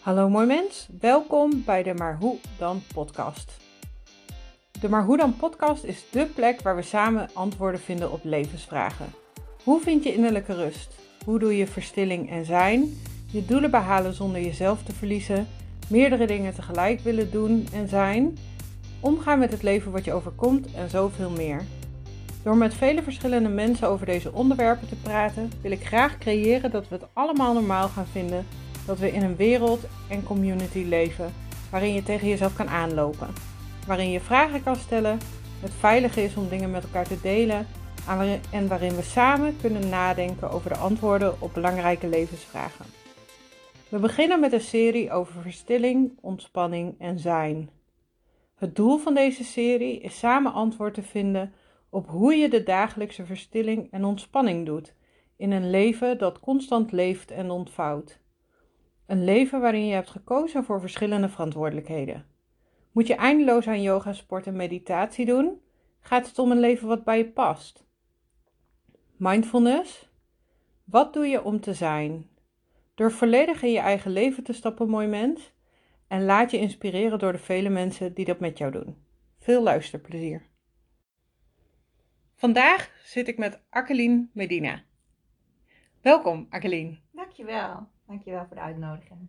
Hallo mooi mens, welkom bij de Maar Hoe Dan podcast. De Maar Hoe Dan podcast is dé plek waar we samen antwoorden vinden op levensvragen. Hoe vind je innerlijke rust? Hoe doe je verstilling en zijn? Je doelen behalen zonder jezelf te verliezen? Meerdere dingen tegelijk willen doen en zijn? Omgaan met het leven wat je overkomt en zoveel meer. Door met vele verschillende mensen over deze onderwerpen te praten, wil ik graag creëren dat we het allemaal normaal gaan vinden dat we in een wereld en community leven waarin je tegen jezelf kan aanlopen, waarin je vragen kan stellen, het veilig is om dingen met elkaar te delen en waarin we samen kunnen nadenken over de antwoorden op belangrijke levensvragen. We beginnen met een serie over verstilling, ontspanning en zijn. Het doel van deze serie is samen antwoord te vinden op hoe je de dagelijkse verstilling en ontspanning doet in een leven dat constant leeft en ontvouwt. Een leven waarin je hebt gekozen voor verschillende verantwoordelijkheden. Moet je eindeloos aan yoga, sport en meditatie doen? Gaat het om een leven wat bij je past? Mindfulness? Wat doe je om te zijn? Door volledig in je eigen leven te stappen, mooi mens. En laat je inspireren door de vele mensen die dat met jou doen. Veel luisterplezier. Vandaag zit ik met Akkeline Medina. Welkom, Akkeline. Dankjewel. Dankjewel voor de uitnodiging.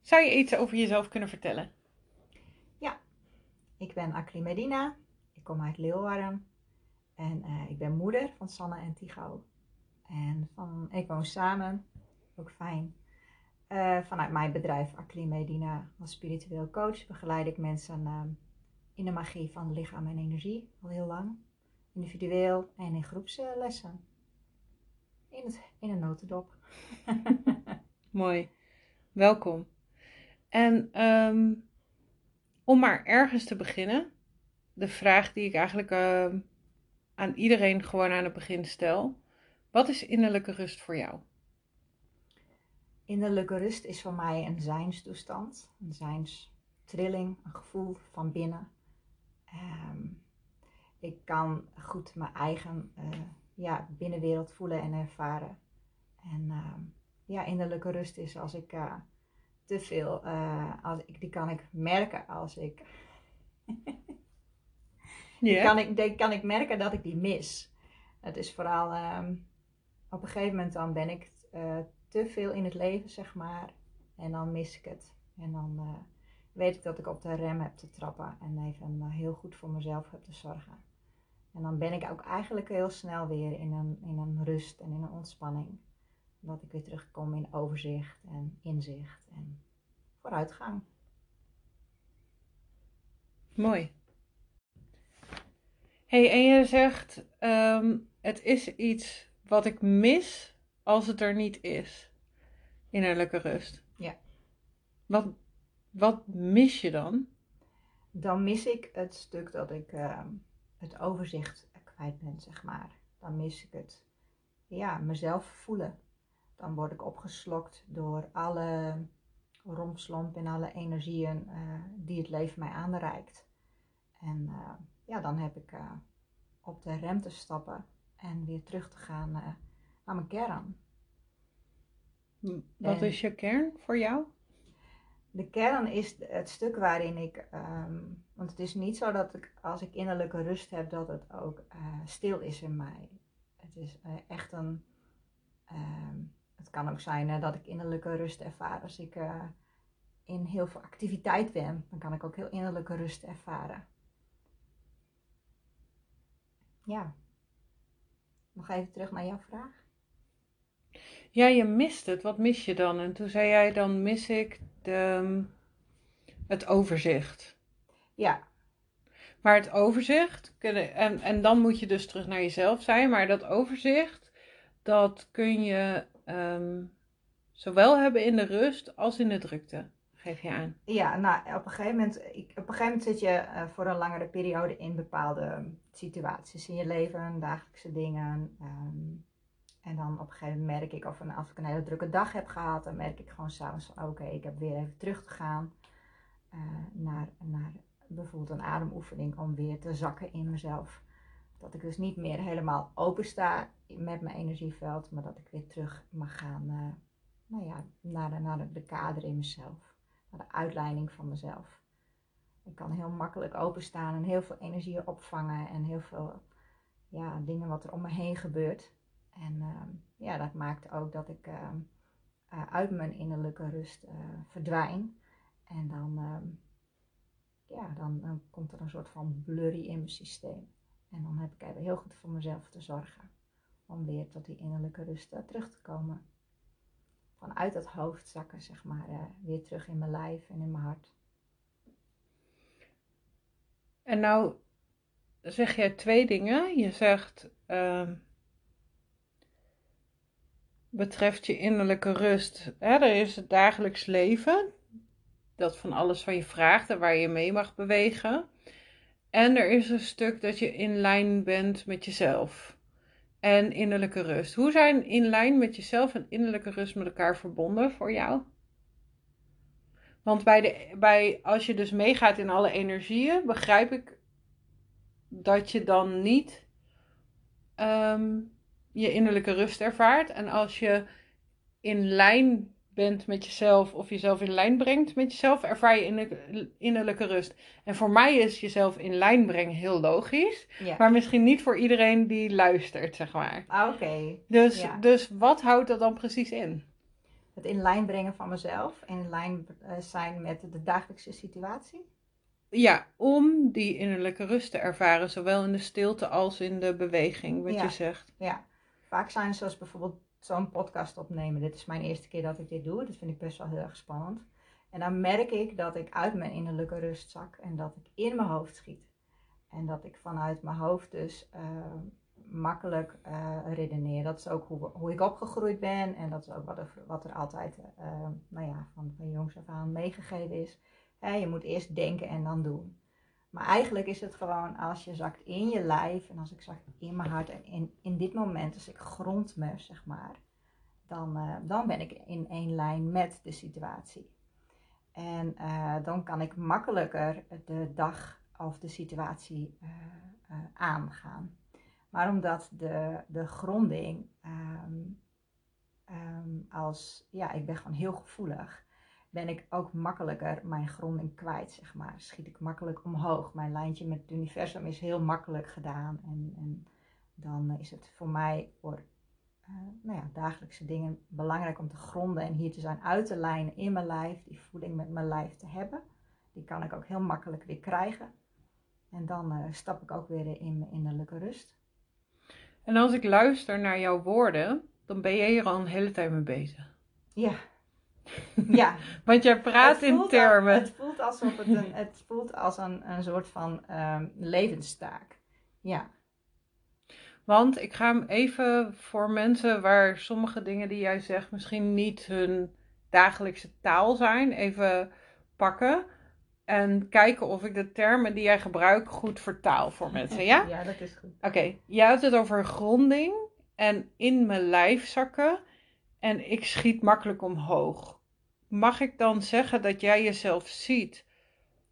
Zou je iets over jezelf kunnen vertellen? Ja, ik ben Akli Medina. Ik kom uit Leeuwarden. En uh, ik ben moeder van Sanne en Tigo. En van, ik woon samen, ook fijn. Uh, vanuit mijn bedrijf Akli Medina als spiritueel coach begeleid ik mensen uh, in de magie van lichaam en energie al heel lang. Individueel en in groepslessen. In, het, in een notendop. Mooi. Welkom. En um, om maar ergens te beginnen, de vraag die ik eigenlijk uh, aan iedereen gewoon aan het begin stel. Wat is innerlijke rust voor jou? Innerlijke rust is voor mij een zijnstoestand, een zijnstrilling, een gevoel van binnen. Um, ik kan goed mijn eigen uh, ja, binnenwereld voelen en ervaren. En ja, innerlijke rust is als ik uh, te veel, uh, als ik, die kan ik merken als ik, yeah. kan ik, die kan ik merken dat ik die mis. Het is vooral, um, op een gegeven moment dan ben ik uh, te veel in het leven, zeg maar, en dan mis ik het. En dan weet ik dat ik op de rem heb te trappen en even heel goed voor mezelf heb te zorgen. En dan ben ik ook eigenlijk heel snel weer in een, in een rust en in een ontspanning dat ik weer terugkom in overzicht en inzicht en vooruitgang. Mooi. hey, en je zegt, um, het is iets wat ik mis als het er niet is. Innerlijke rust. Ja. Wat, wat mis je dan? Dan mis ik het stuk dat ik uh, het overzicht kwijt ben, zeg maar. Dan mis ik het, ja, mezelf voelen dan word ik opgeslokt door alle rompslomp en alle energieën uh, die het leven mij aanreikt. En uh, ja, dan heb ik uh, op de rem te stappen en weer terug te gaan naar mijn kern. Wat en is je kern voor jou? De kern is het stuk waarin ik, um, want het is niet zo dat ik als ik innerlijke rust heb, dat het ook stil is in mij. Het is echt een, um, het kan ook zijn uh, dat ik innerlijke rust ervaar als ik uh, in heel veel activiteit ben. Dan kan ik ook heel innerlijke rust ervaren. Ja. Nog even terug naar jouw vraag. Ja, je mist het. Wat mis je dan? En toen zei jij, dan mis ik de, het overzicht. Ja. Maar het overzicht, en, en dan moet je dus terug naar jezelf zijn, maar dat overzicht, dat kun je um, zowel hebben in de rust als in de drukte, geef je aan. Ja, nou, op een gegeven moment, ik, op een gegeven moment zit je uh, voor een langere periode in bepaalde situaties in je leven, dagelijkse dingen. Um, en dan op een gegeven moment merk ik, of een, als ik een hele drukke dag heb gehad, dan merk ik gewoon s'avonds, oké, okay, ik heb weer even terug te gaan uh, naar, naar bijvoorbeeld een ademoefening om weer te zakken in mezelf. Dat ik dus niet meer helemaal open sta met mijn energieveld, maar dat ik weer terug mag gaan, uh, nou ja, naar, de, naar de kader in mezelf, naar de uitleiding van mezelf. Ik kan heel makkelijk openstaan en heel veel energie opvangen en heel veel ja, dingen wat er om me heen gebeurt. En ehm, ja, dat maakt ook dat ik ehm, eh, uit mijn innerlijke rust uh, verdwijn. En dan, ehm, ja, dan, dan, komt er een soort van blurry in mijn systeem. En dan heb ik even heel goed voor mezelf te zorgen. Om weer tot die innerlijke rust uh, terug te komen. Vanuit dat hoofd zakken, zeg maar, weer terug in mijn lijf en in mijn hart. En nou zeg jij twee dingen. Je zegt betreft je innerlijke rust. Hè, er is het dagelijks leven, dat van alles van je vraagt en waar je mee mag bewegen. En er is een stuk dat je in lijn bent met jezelf en innerlijke rust. Hoe zijn in lijn met jezelf en innerlijke rust met elkaar verbonden voor jou? Want bij de, bij, als je dus meegaat in alle energieën, begrijp ik dat je dan niet ehm, je innerlijke rust ervaart. En als je in lijn bent met jezelf of jezelf in lijn brengt met jezelf, ervaar je innerlijke rust. En voor mij is jezelf in lijn brengen heel logisch, maar misschien niet voor iedereen die luistert, zeg maar. Ah, oké. Dus, dus wat houdt dat dan precies in? Het in lijn brengen van mezelf, in lijn eh, zijn met de dagelijkse situatie. Ja, om die innerlijke rust te ervaren, zowel in de stilte als in de beweging, wat je zegt. Ja, vaak zijn zoals bijvoorbeeld zo'n podcast opnemen. Dit is mijn eerste keer dat ik dit doe. Dat vind ik best wel heel erg spannend. En dan merk ik dat ik uit mijn innerlijke rust zak en dat ik in mijn hoofd schiet. En dat ik vanuit mijn hoofd dus uh, makkelijk uh, redeneer. Dat is ook hoe, hoe ik opgegroeid ben en dat is ook wat er, wat er altijd uh, nou ja, van, van jongs af aan meegegeven is. je moet eerst denken en dan doen. Maar eigenlijk is het gewoon als je zakt in je lijf en als ik zak in mijn hart en in, in dit moment, als ik grond me, zeg maar, dan, uh, dan ben ik in één lijn met de situatie. En uh, dan kan ik makkelijker de dag of de situatie uh, aangaan. Maar omdat de, de gronding um, um, als, ja, ik ben gewoon heel gevoelig ben ik ook makkelijker mijn gronding kwijt, zeg maar. Schiet ik makkelijk omhoog. Mijn lijntje met het universum is heel makkelijk gedaan. En, en dan is het voor mij voor uh, nou ja, dagelijkse dingen belangrijk om te gronden en hier te zijn uit te lijnen in mijn lijf, die voeding met mijn lijf te hebben. Die kan ik ook heel makkelijk weer krijgen. En dan uh, stap ik ook weer in mijn innerlijke rust. En als ik luister naar jouw woorden, dan ben jij hier al een hele tijd mee bezig. Ja, ja. Want jij praat in termen. het voelt alsof het een, het voelt als een, een soort van um, levenstaak. Ja. Want ik ga hem even voor mensen waar sommige dingen die jij zegt misschien niet hun dagelijkse taal zijn, even pakken. En kijken of ik de termen die jij gebruikt goed vertaal voor mensen, ja? Ja, dat is goed. Oké, okay. jij had het over gronding en in mijn lijf zakken. En ik schiet makkelijk omhoog mag ik dan zeggen dat jij jezelf ziet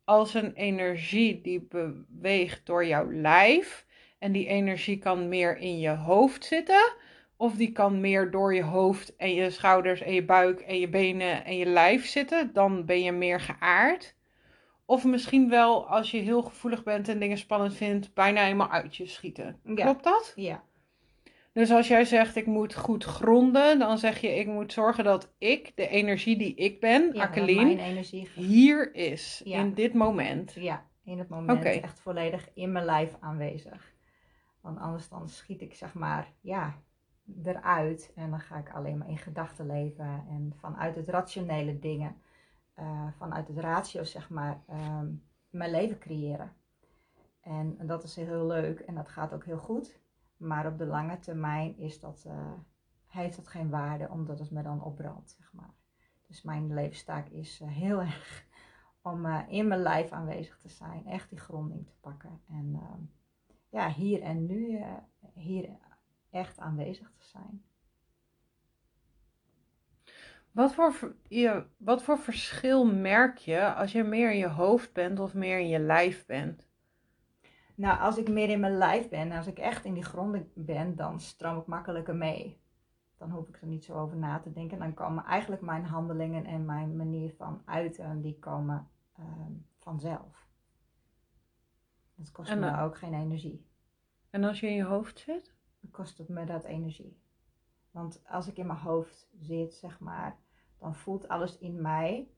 als een energie die beweegt door jouw lijf? En die energie kan meer in je hoofd zitten? Of die kan meer door je hoofd en je schouders en je buik en je benen en je lijf zitten? Dan ben je meer geaard. Of misschien wel als je heel gevoelig bent en dingen spannend vindt, bijna helemaal uit je schieten. Klopt dat? Ja. Dus als jij zegt ik moet goed gronden, dan zeg je ik moet zorgen dat ik, de energie die ik ben, ja, energie... hier is, in dit moment. Ja, in het moment echt volledig in mijn lijf aanwezig. Want anders dan schiet ik zeg maar, ja, eruit en dan ga ik alleen maar in gedachten leven en vanuit het rationele dingen, uh, vanuit het ratio zeg maar, uh, mijn leven creëren. En dat is heel leuk en dat gaat ook heel goed. Maar op de lange termijn is dat, uh, heeft dat geen waarde, omdat het me dan opbrandt, zeg maar. Dus mijn levenstaak is uh, heel erg om uh, in mijn lijf aanwezig te zijn, echt die gronding te pakken. En ehm, ja, hier en nu hier echt aanwezig te zijn. Wat voor, wat voor verschil merk je als je meer in je hoofd bent of meer in je lijf bent? Nou, als ik meer in mijn lijf ben, als ik echt in die grond ben, dan stroom ik makkelijker mee. dan hoef ik er niet zo over na te denken. Dan komen eigenlijk mijn handelingen en mijn manier van uiten, die komen ehm, vanzelf. Dat kost En me dan- ook geen energie. En als je in je hoofd zit? Dan kost het me dat energie. Want als ik in mijn hoofd zit, zeg maar, dan voelt alles in mij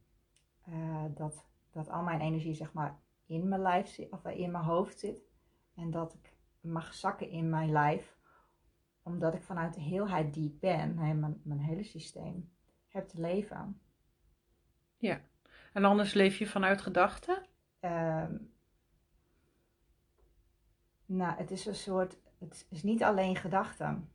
eh, dat, dat al mijn energie, zeg maar, in mijn lijf zit, of in mijn hoofd zit. En dat ik mag zakken in mijn lijf, omdat ik vanuit de heelheid die ik ben, hè, mijn, mijn hele systeem, heb te leven. En anders leef je vanuit gedachten? Ehm, nou, het is een soort, het is niet alleen gedachten.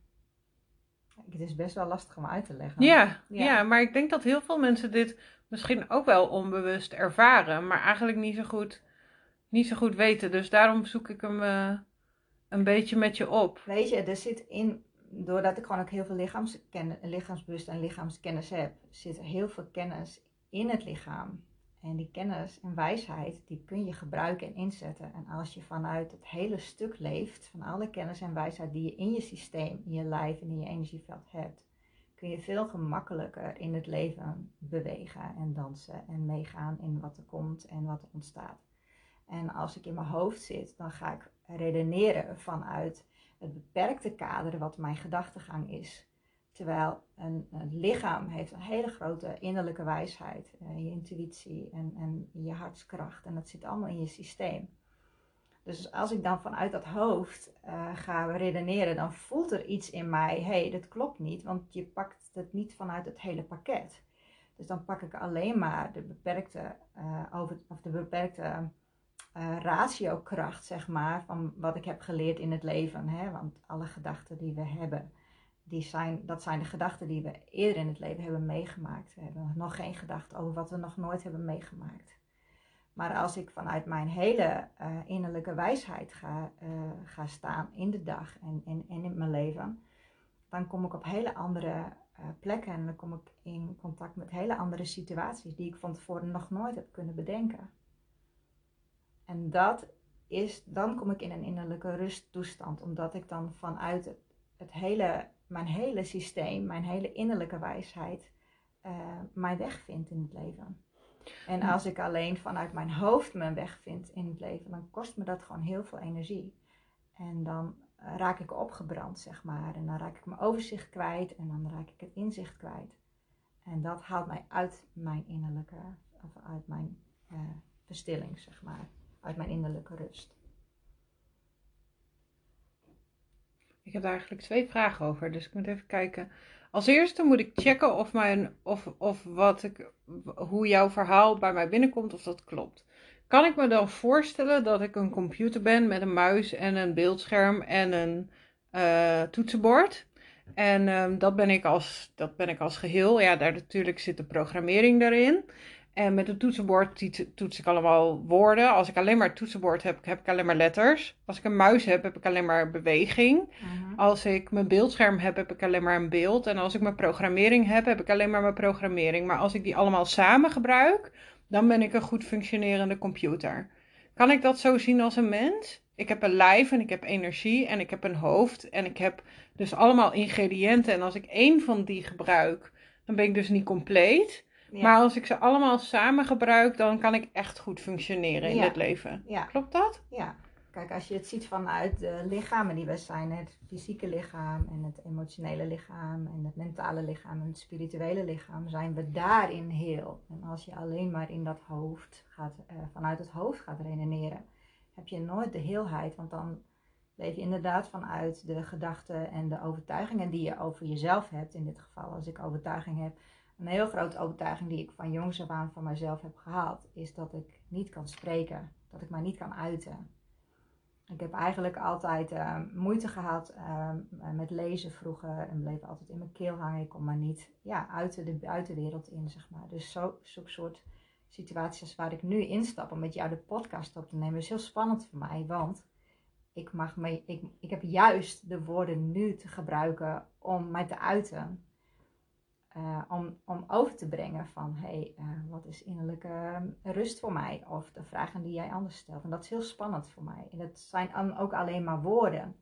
Het is best wel lastig om uit te leggen. Ja, ja. Ja. maar ik denk dat heel veel mensen dit misschien ook wel onbewust ervaren, maar eigenlijk niet zo goed, niet zo goed weten. Dus daarom zoek ik hem eh, een beetje met je op. Weet je, er zit in, doordat ik gewoon ook heel veel lichaamsbewust en lichaamskennis heb, zit er heel veel kennis in het lichaam. En die kennis en wijsheid, die kun je gebruiken en inzetten. En als je vanuit het hele stuk leeft, van alle kennis en wijsheid die je in je systeem, in je lijf en in je energieveld hebt, kun je veel gemakkelijker in het leven bewegen en dansen en meegaan in wat er komt en wat er ontstaat. En als ik in mijn hoofd zit, dan ga ik redeneren vanuit het beperkte kader wat mijn gedachtegang is. Terwijl een, lichaam heeft een hele grote innerlijke wijsheid, eh, je intuïtie en, en je hartskracht. En dat zit allemaal in je systeem. Dus als ik dan vanuit dat hoofd eh, ga redeneren, dan voelt er iets in mij, hé, hey, dat klopt niet, want je pakt het niet vanuit het hele pakket. Dus dan pak ik alleen maar de beperkte, eh, over, of de beperkte eh, ratiokracht, zeg maar, van wat ik heb geleerd in het leven. Hè? Want alle gedachten die we hebben, die zijn, dat zijn de gedachten die we eerder in het leven hebben meegemaakt. We hebben nog geen gedachten over wat we nog nooit hebben meegemaakt. Maar als ik vanuit mijn hele eh, innerlijke wijsheid ga, eh, ga staan in de dag en, en, in mijn leven, dan kom ik op hele andere plekken en dan kom ik in contact met hele andere situaties die ik van tevoren nog nooit heb kunnen bedenken. En dat is, dan kom ik in een innerlijke rusttoestand, omdat ik dan vanuit het, het hele, mijn hele systeem, mijn hele innerlijke wijsheid, eh, mijn weg vind in het leven. En als ik alleen vanuit mijn hoofd mijn weg vind in het leven, dan kost me dat gewoon heel veel energie. En dan raak ik opgebrand, zeg maar. En dan raak ik mijn overzicht kwijt en dan raak ik het inzicht kwijt. En dat haalt mij uit mijn innerlijke, of uit mijn eh, verstilling, zeg maar. Uit mijn innerlijke rust. Ik heb daar eigenlijk twee vragen over, dus ik moet even kijken. Als eerste moet ik checken of, mijn, of, of wat ik, hoe jouw verhaal bij mij binnenkomt, of dat klopt. Kan ik me dan voorstellen dat ik een computer ben met een muis en een beeldscherm en een eh, toetsenbord? En ehm, dat, ben ik als, dat ben ik als geheel. Ja, daar natuurlijk zit de programmering daarin. En met een toetsenbord toets ik allemaal woorden. Als ik alleen maar het toetsenbord heb, heb ik alleen maar letters. Als ik een muis heb, heb ik alleen maar beweging. Als ik mijn beeldscherm heb, heb ik alleen maar een beeld. En als ik mijn programmering heb, heb ik alleen maar mijn programmering. Maar als ik die allemaal samen gebruik, dan ben ik een goed functionerende computer. Kan ik dat zo zien als een mens? Ik heb een lijf en ik heb energie en ik heb een hoofd. En ik heb dus allemaal ingrediënten. En als ik één van die gebruik, dan ben ik dus niet compleet. Ja. Maar als ik ze allemaal samen gebruik, dan kan ik echt goed functioneren in Ja. het leven. ja, Klopt dat? ja. Kijk, als je het ziet vanuit de lichamen die we zijn, het fysieke lichaam en het emotionele lichaam en het mentale lichaam en het spirituele lichaam, zijn we daarin heel. En als je alleen maar in dat hoofd gaat, eh, vanuit het hoofd gaat redeneren, heb je nooit de heelheid, want dan leef je inderdaad vanuit de gedachten en de overtuigingen die je over jezelf hebt. In dit geval, als ik overtuiging heb, een heel grote overtuiging die ik van jongs af aan van mezelf heb gehaald, is dat ik niet kan spreken, dat ik mij niet kan uiten. Ik heb eigenlijk altijd eh, moeite gehad eh, met lezen vroeger en bleef altijd in mijn keel hangen. Ik kon maar niet ja, uit de buitenwereld in, zeg maar. Dus zo, zo'n soort situaties waar ik nu instap om met jou de podcast op te nemen, is heel spannend voor mij. Want ik, mag me, ik, ik heb juist de woorden nu te gebruiken om mij te uiten. Eh, om, om over te brengen van, hé, hey, eh, wat is innerlijke eh, rust voor mij? Of de vragen die jij anders stelt. En dat is heel spannend voor mij. En dat zijn ook alleen maar woorden.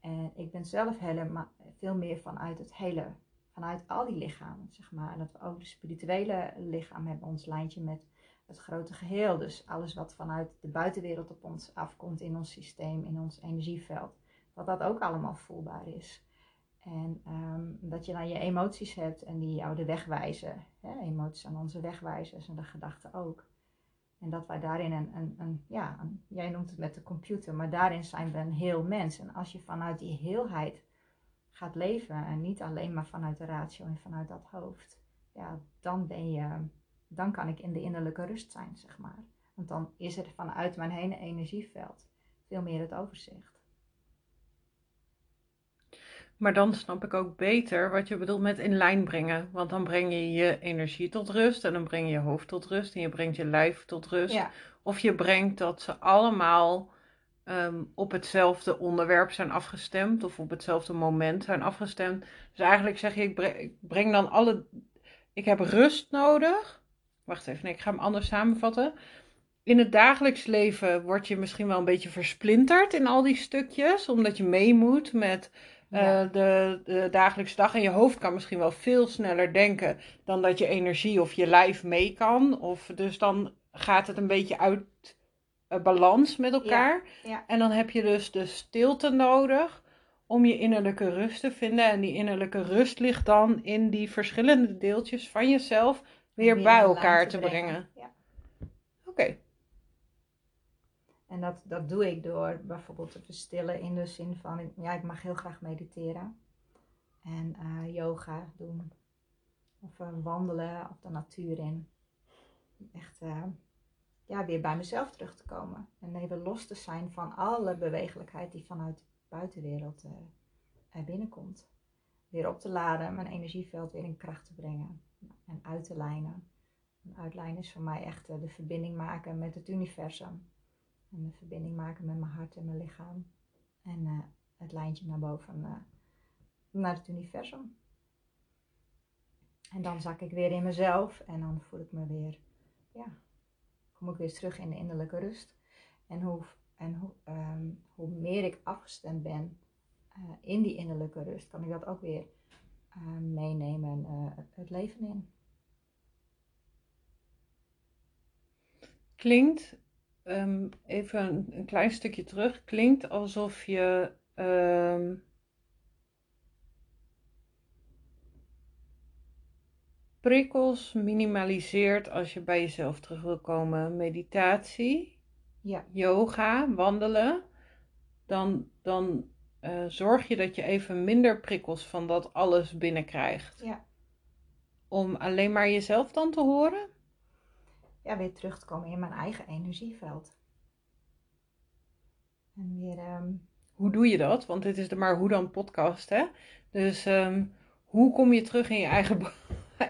En ik ben zelf helemaal, veel meer vanuit het hele, vanuit al die lichamen, zeg maar. En dat we ook de spirituele lichaam hebben, ons lijntje met het grote geheel. Dus alles wat vanuit de buitenwereld op ons afkomt in ons systeem, in ons energieveld. Dat dat ook allemaal voelbaar is. En ehm, dat je dan je emoties hebt en die jou de weg wijzen. Hè? Emoties aan onze wegwijzers en de gedachten ook. En dat wij daarin een, een, een ja, jij noemt het met de computer, maar daarin zijn we een heel mens. En als je vanuit die heelheid gaat leven en niet alleen maar vanuit de ratio en vanuit dat hoofd, ja, dan ben je, dan kan ik in de innerlijke rust zijn, zeg maar. Want dan is er vanuit mijn hele energieveld veel meer het overzicht. Maar dan snap ik ook beter wat je bedoelt met in lijn brengen. Want dan breng je je energie tot rust en dan breng je je hoofd tot rust en je brengt je lijf tot rust. Of je brengt dat ze allemaal ehm, op hetzelfde onderwerp zijn afgestemd of op hetzelfde moment zijn afgestemd. Dus eigenlijk zeg je, ik breng, ik breng dan alle. Ik heb rust nodig. Wacht even, nee, ik ga hem anders samenvatten. In het dagelijks leven word je misschien wel een beetje versplinterd in al die stukjes, omdat je mee moet met uh, de, de, dagelijkse dag. En je hoofd kan misschien wel veel sneller denken dan dat je energie of je lijf mee kan. Of, dus dan gaat het een beetje uit uh, balans met elkaar. Ja. En dan heb je dus de stilte nodig om je innerlijke rust te vinden. En die innerlijke rust ligt dan in die verschillende deeltjes van jezelf weer, bij elkaar te brengen. brengen. Ja. Oké. En dat, dat doe ik door bijvoorbeeld te verstillen in de zin van, ja, ik mag heel graag mediteren. En uh, yoga doen. Of uh, wandelen of de natuur in. Echt uh, ja, weer bij mezelf terug te komen. En even los te zijn van alle bewegelijkheid die vanuit de buitenwereld er binnenkomt. Weer op te laden, mijn energieveld weer in kracht te brengen. En uit te lijnen. En uitlijnen is voor mij echt de verbinding maken met het universum. En een verbinding maken met mijn hart en mijn lichaam. En uh, het lijntje naar boven, uh, naar het universum. En dan zak ik weer in mezelf en dan voel ik me weer, ja, kom ik weer terug in de innerlijke rust. En hoe, en hoe, um, hoe meer ik afgestemd ben uh, in die innerlijke rust, kan ik dat ook weer meenemen het leven in. Klinkt um, even een, klein stukje terug. Klinkt alsof je um, prikkels minimaliseert als je bij jezelf terug wil komen. Meditatie, ja. yoga, wandelen. Dan, dan uh, zorg je dat je even minder prikkels van dat alles binnenkrijgt. Ja. Om alleen maar jezelf dan te horen? Ja, weer terug te komen in mijn eigen energieveld. En weer. Ehm, hoe doe je dat? Want dit is de Maar Hoe dan podcast, hè? Dus ehm, hoe kom je terug in je eigen,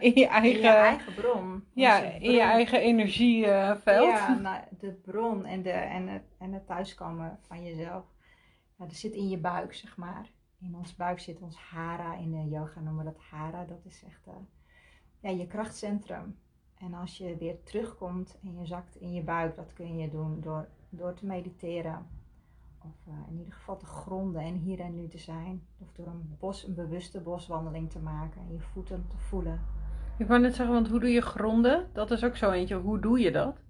in je eigen, in je eigen bron? Ja, in je eigen energieveld. ja, nou, de bron en, de, en, het, en het thuiskomen van jezelf. Ja, dat zit in je buik, zeg maar. In ons buik zit ons hara. In de yoga noemen we dat hara. Dat is echt uh, ja, je krachtcentrum. En als je weer terugkomt en je zakt in je buik, dat kun je doen door, door te mediteren. Of uh, in ieder geval te gronden en hier en nu te zijn. Of door een, bos, een bewuste boswandeling te maken en je voeten te voelen. Ik wou net zeggen, want hoe doe je gronden? Dat is ook zo eentje. Hoe doe je dat?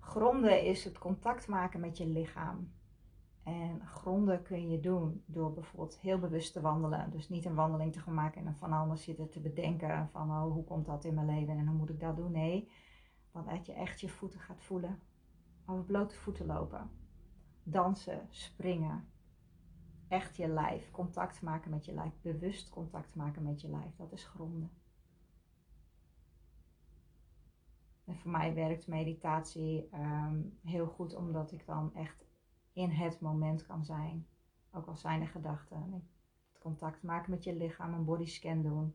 Gronden is het contact maken met je lichaam. En gronden kun je doen door bijvoorbeeld heel bewust te wandelen. Dus niet een wandeling te gaan maken en van alles zitten te bedenken van oh, hoe komt dat in mijn leven en hoe moet ik dat doen. Nee, dat je echt je voeten gaat voelen. Over blote voeten lopen. Dansen, springen. Echt je lijf. Contact maken met je lijf. Bewust contact maken met je lijf. Dat is gronden. En voor mij werkt meditatie ehm, heel goed omdat ik dan echt in het moment kan zijn. Ook al zijn er gedachten. Het contact maken met je lichaam, een bodyscan doen.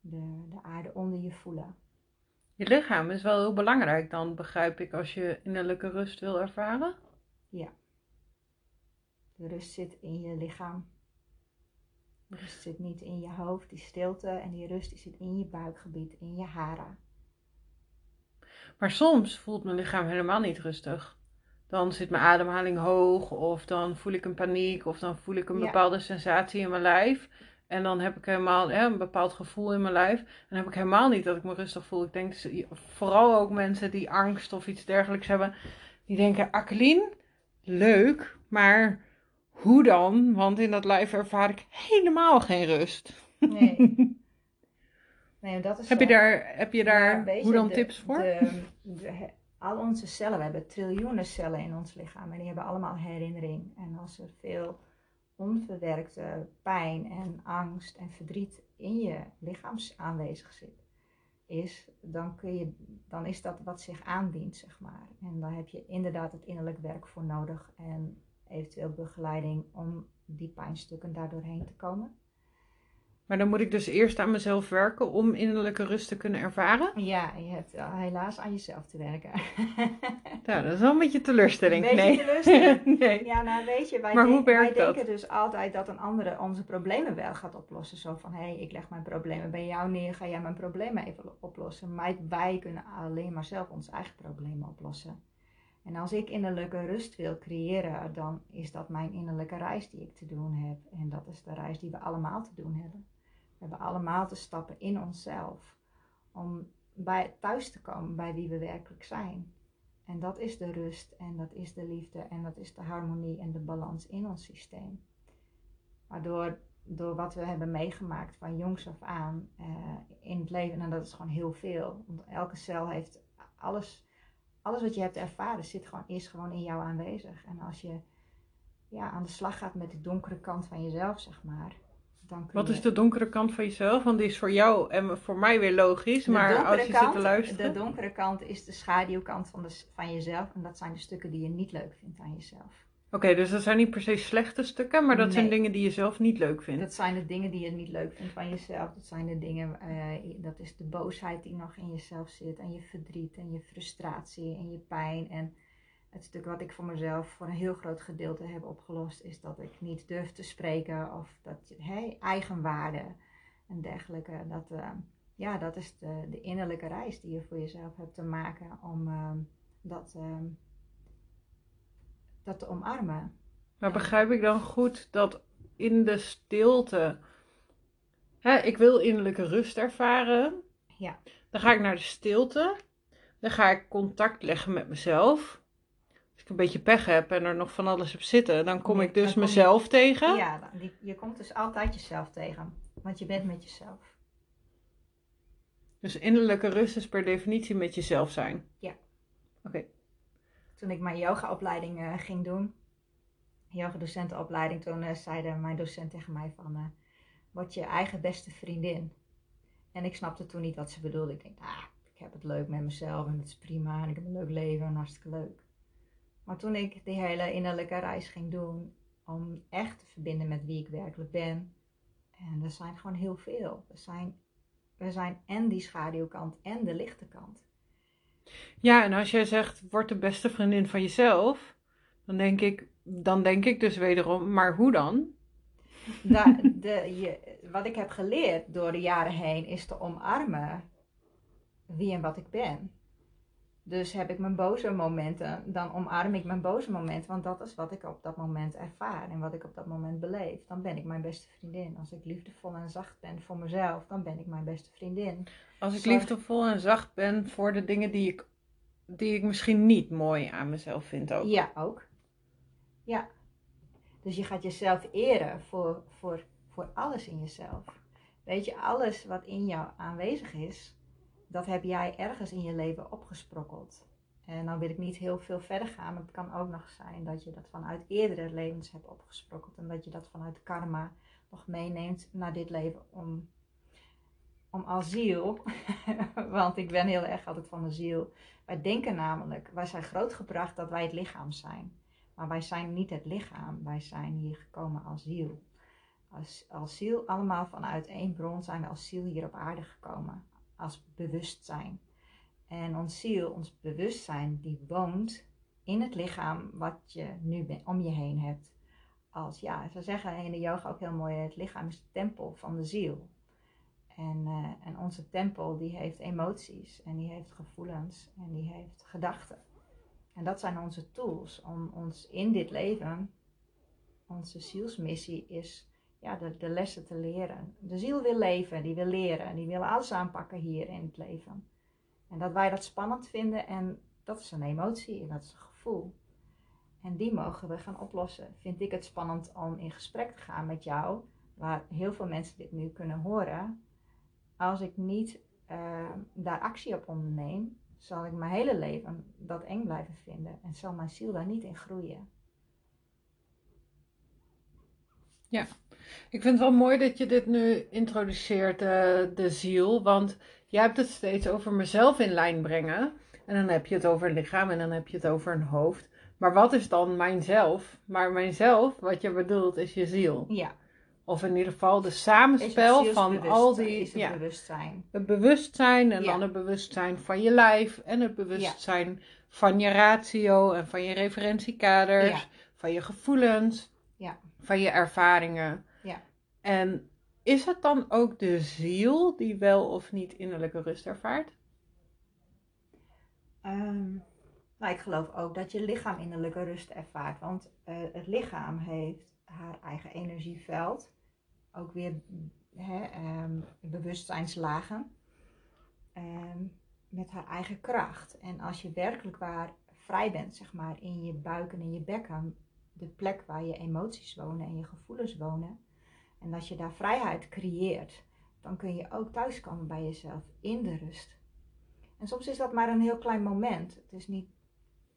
De, de aarde onder je voelen. Je lichaam is wel heel belangrijk dan, begrijp ik, als je innerlijke rust wil ervaren? Ja. De rust zit in je lichaam. De rust zit niet in je hoofd, die stilte. En die rust die zit in je buikgebied, in je haren. Maar soms voelt mijn lichaam helemaal niet rustig dan zit mijn ademhaling hoog, of dan voel ik een paniek, of dan voel ik een bepaalde sensatie in mijn lijf. En dan heb ik helemaal hè, een bepaald gevoel in mijn lijf. En dan heb ik helemaal niet dat ik me rustig voel. Ik denk vooral ook mensen die angst of iets dergelijks hebben. Die denken, Akkelien, leuk, maar hoe dan? Want in dat lijf ervaar ik helemaal geen rust. Nee. nee dat is heb, je daar, heb je daar hoe dan tips voor? De, al onze cellen, we hebben triljoenen cellen in ons lichaam en die hebben allemaal herinnering. En als er veel onverwerkte pijn en angst en verdriet in je lichaam aanwezig zit, is, dan, kun je, dan is dat wat zich aandient, zeg maar. En daar heb je inderdaad het innerlijk werk voor nodig en eventueel begeleiding om die pijnstukken daardoor heen te komen. Maar dan moet ik dus eerst aan mezelf werken om innerlijke rust te kunnen ervaren? Ja, je hebt helaas aan jezelf te werken. Ja, dat is wel een beetje teleurstelling. Een nee. teleurstelling? nee. Ja, nou weet je, wij, maar hoe wij dat? denken dus altijd dat een andere onze problemen wel gaat oplossen. Zo van, hé, hey, ik leg mijn problemen bij jou neer, ga jij mijn problemen even oplossen. Maar wij kunnen alleen maar zelf onze eigen problemen oplossen. En als ik innerlijke rust wil creëren, dan is dat mijn innerlijke reis die ik te doen heb. En dat is de reis die we allemaal te doen hebben. We hebben allemaal te stappen in onszelf om bij, thuis te komen bij wie we werkelijk zijn. En dat is de rust en dat is de liefde en dat is de harmonie en de balans in ons systeem. Waardoor door wat we hebben meegemaakt van jongs af aan uh, in het leven, en dat is gewoon heel veel. Want elke cel heeft alles, alles wat je hebt ervaren, zit gewoon, is gewoon in jou aanwezig. En als je ja, aan de slag gaat met de donkere kant van jezelf, zeg maar, wat is de donkere kant van jezelf? Want die is voor jou en voor mij weer logisch. maar als je kant, zit te luisteren. De donkere kant is de schaduwkant van, de, van jezelf. En dat zijn de stukken die je niet leuk vindt aan jezelf. Oké, dus dat zijn niet per se slechte stukken, maar dat zijn dingen die je zelf niet leuk vindt. Dat zijn de dingen die je niet leuk vindt van jezelf. Dat zijn de dingen, uh, dat is de boosheid die nog in jezelf zit. En je verdriet en je frustratie en je pijn. En het stuk wat ik voor mezelf voor een heel groot gedeelte heb opgelost, is dat ik niet durf te spreken of dat hey, eigenwaarde en dergelijke. Dat, uh, ja, dat is de, de, innerlijke reis die je voor jezelf hebt te maken om uh, dat, uh, dat te omarmen. Maar begrijp ik dan goed dat in de stilte, hè, ik wil innerlijke rust ervaren. Ja. Dan ga ik naar de stilte. Dan ga ik contact leggen met mezelf een beetje pech heb en er nog van alles op zitten, dan kom ik dus mezelf tegen. Ja, die, je komt dus altijd jezelf tegen, want je bent met jezelf. Dus innerlijke rust is per definitie met jezelf zijn? Ja. Oké. Toen ik mijn yogaopleiding uh, ging doen, yoga-docentenopleiding, toen uh, zeide mijn docent tegen mij van, uh, word je eigen beste vriendin. En ik snapte toen niet wat ze bedoelde. Ik denk, ah, ik heb het leuk met mezelf en het is prima en ik heb een leuk leven en hartstikke leuk. Maar toen ik die hele innerlijke reis ging doen, om echt te verbinden met wie ik werkelijk ben, en er zijn gewoon heel veel. Er zijn, er zijn en die schaduwkant en de lichte kant. Ja, en als jij zegt, word de beste vriendin van jezelf, dan denk ik, dan denk ik dus wederom, maar hoe dan? de, je, wat ik heb geleerd door de jaren heen is te omarmen wie en wat ik ben. Dus heb ik mijn boze momenten, dan omarm ik mijn boze momenten, want dat is wat ik op dat moment ervaar en wat ik op dat moment beleef. Dan ben ik mijn beste vriendin. Als ik liefdevol en zacht ben voor mezelf, dan ben ik mijn beste vriendin. Als ik liefdevol en zacht ben voor de dingen die ik, die ik misschien niet mooi aan mezelf vind ook. Ja, ook. Ja. Dus je gaat jezelf eren voor, voor, voor alles in jezelf. Weet je, alles wat in jou aanwezig is, dat heb jij ergens in je leven opgesprokkeld. En dan wil ik niet heel veel verder gaan, maar het kan ook nog zijn dat je dat vanuit eerdere levens hebt opgesprokkeld en dat je dat vanuit karma nog meeneemt naar dit leven om, om als ziel, want ik ben heel erg altijd van de ziel. Wij denken namelijk, wij zijn grootgebracht dat wij het lichaam zijn. Maar wij zijn niet het lichaam, wij zijn hier gekomen als ziel. Als, als ziel, allemaal vanuit één bron zijn we als ziel hier op aarde gekomen als bewustzijn. En ons ziel, ons bewustzijn, die woont in het lichaam wat je nu om je heen hebt. Als, ja, ze zeggen in de yoga ook heel mooi, het lichaam is de tempel van de ziel. En, uh, en onze tempel die heeft emoties en die heeft gevoelens en die heeft gedachten. En dat zijn onze tools om ons in dit leven, onze zielsmissie is ja, de, de lessen te leren. De ziel wil leven, die wil leren, die wil alles aanpakken hier in het leven. En dat wij dat spannend vinden en dat is een emotie en dat is een gevoel. En die mogen we gaan oplossen. Vind ik het spannend om in gesprek te gaan met jou, waar heel veel mensen dit nu kunnen horen. Als ik niet uh, daar actie op onderneem, zal ik mijn hele leven dat eng blijven vinden en zal mijn ziel daar niet in groeien. Ja, ik vind het wel mooi dat je dit nu introduceert, uh, de ziel, want jij hebt het steeds over mezelf in lijn brengen. En dan heb je het over een lichaam en dan heb je het over een hoofd. Maar wat is dan mijzelf? Maar mijzelf, wat je bedoelt, is je ziel. Ja. Of in ieder geval de samenspel van al die. Is het bewustzijn. Het bewustzijn en dan het bewustzijn van je lijf en het bewustzijn van je ratio en van je referentiekaders, van je gevoelens, van je ervaringen. En is het dan ook de ziel die wel of niet innerlijke rust ervaart? Um, nou, ik geloof ook dat je lichaam innerlijke rust ervaart. Want uh, het lichaam heeft haar eigen energieveld. Ook weer um, bewustzijnslagen. Um, met haar eigen kracht. En als je werkelijk waar vrij bent, zeg maar, in je buik en je bekken. De plek waar je emoties wonen en je gevoelens wonen. En als je daar vrijheid creëert, dan kun je ook thuiskomen bij jezelf in de rust. En soms is dat maar een heel klein moment. Het is niet,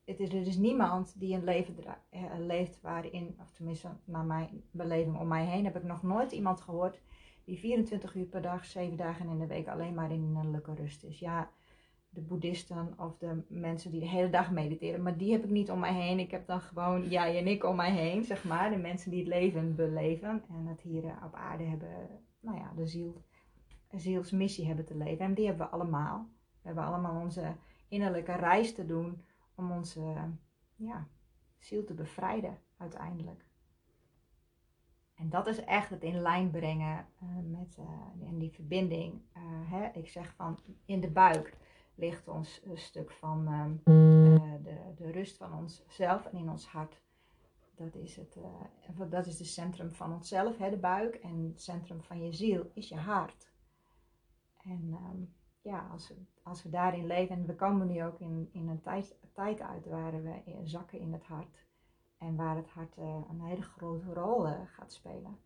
het is, er is niemand die een leven eh, leeft waarin, of tenminste naar mijn beleving om mij heen, heb ik nog nooit iemand gehoord die 24 uur per dag, 7 dagen in de week alleen maar in innerlijke rust is. Ja, de boeddhisten of de mensen die de hele dag mediteren, maar die heb ik niet om mij heen. Ik heb dan gewoon jij en ik om mij heen, zeg maar. De mensen die het leven beleven en het hier eh, op aarde hebben, nou ja, de ziel, zielsmissie hebben te leven. En die hebben we allemaal. We hebben allemaal onze innerlijke reis te doen om onze ja, ziel te bevrijden uiteindelijk. En dat is echt het in lijn brengen uh, met uh, die verbinding. Hè, ik zeg van in de buik ligt ons een stuk van ehm, de, de rust van onszelf en in ons hart. Dat is het, dat is het centrum van onszelf, hè, de buik. En het centrum van je ziel is je hart. En um, ja, als we, als we daarin leven, en we komen nu ook in, in een tijd, tijd uit waar we zakken in het hart en waar het hart uh, een hele grote rol gaat spelen.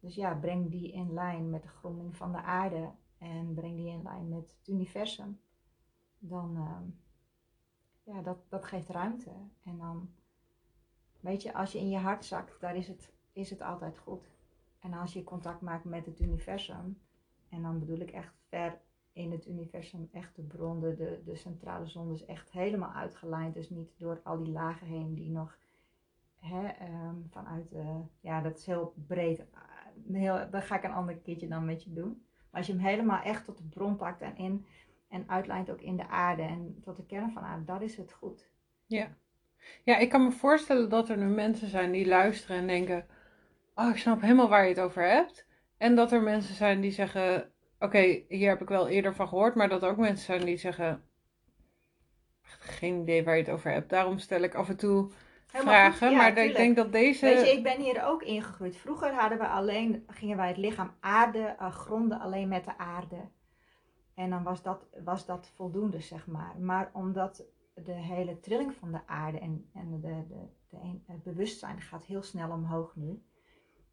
Dus ja, breng die in lijn met de gronding van de aarde en breng die in lijn met het universum. Dan, uh, ja, dat, dat geeft ruimte. En dan, weet je, als je in je hart zakt, daar is het, is het altijd goed. En als je contact maakt met het universum, en dan bedoel ik echt ver in het universum echt de bron, de, de centrale zon is echt helemaal uitgelijnd. Dus niet door al die lagen heen die nog hè, um, vanuit, uh, ja dat is heel breed. Heel, dat ga ik een ander keertje dan met je doen. Maar als je hem helemaal echt tot de bron pakt en in en uitlijnt ook in de aarde en tot de kern van aarde, dat is het goed. Ja. Ja, ik kan me voorstellen dat er nu mensen zijn die luisteren en denken, oh ik snap helemaal waar je het over hebt. En dat er mensen zijn die zeggen, Oké, hier heb ik wel eerder van gehoord, maar dat er ook mensen zijn die zeggen: geen idee waar je het over hebt. Daarom stel ik af en toe vragen. maar ik denk dat deze. Weet je, ik ben hier ook ingegroeid. Vroeger hadden we alleen, gingen wij het lichaam aarde, uh, gronden alleen met de aarde. En dan was dat, was dat voldoende, zeg maar. Maar omdat de hele trilling van de aarde en, en de, de, de, het bewustzijn gaat heel snel omhoog nu.